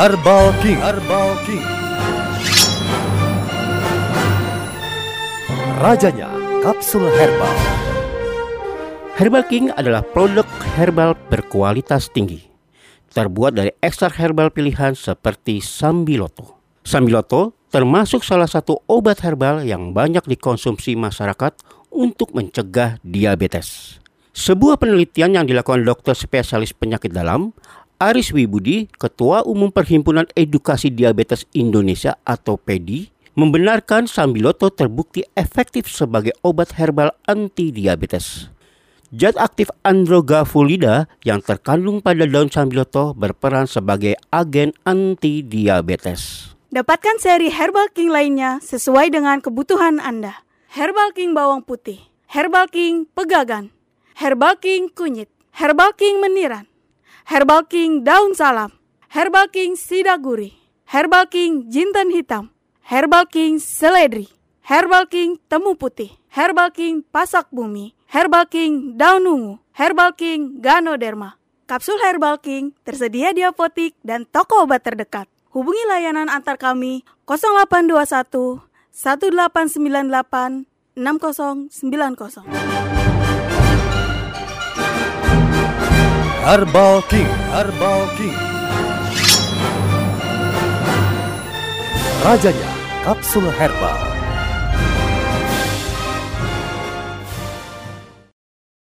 Herbal King. Herbal King. Rajanya kapsul herbal. Herbal King adalah produk herbal berkualitas tinggi. Terbuat dari ekstrak herbal pilihan seperti Sambiloto. Sambiloto termasuk salah satu obat herbal yang banyak dikonsumsi masyarakat untuk mencegah diabetes. Sebuah penelitian yang dilakukan dokter spesialis penyakit dalam, Aris Wibudi, Ketua Umum Perhimpunan Edukasi Diabetes Indonesia atau PEDI, membenarkan Sambiloto terbukti efektif sebagai obat herbal anti diabetes. Zat aktif androgafulida yang terkandung pada daun Sambiloto berperan sebagai agen anti diabetes. Dapatkan seri Herbal King lainnya sesuai dengan kebutuhan Anda. Herbal King bawang putih, Herbal King pegagan, Herbal King kunyit, Herbal King meniran, Herbal King daun salam, Herbal King sidaguri, Herbal King jinten hitam, Herbal King seledri, Herbal King temu putih, Herbal King pasak bumi, Herbal King daun ungu, Herbal King ganoderma. Kapsul Herbal King tersedia di apotik dan toko obat terdekat. Hubungi layanan antar kami 0821 1898 6090. Herbal King. Herbal King. Rajanya kapsul herbal.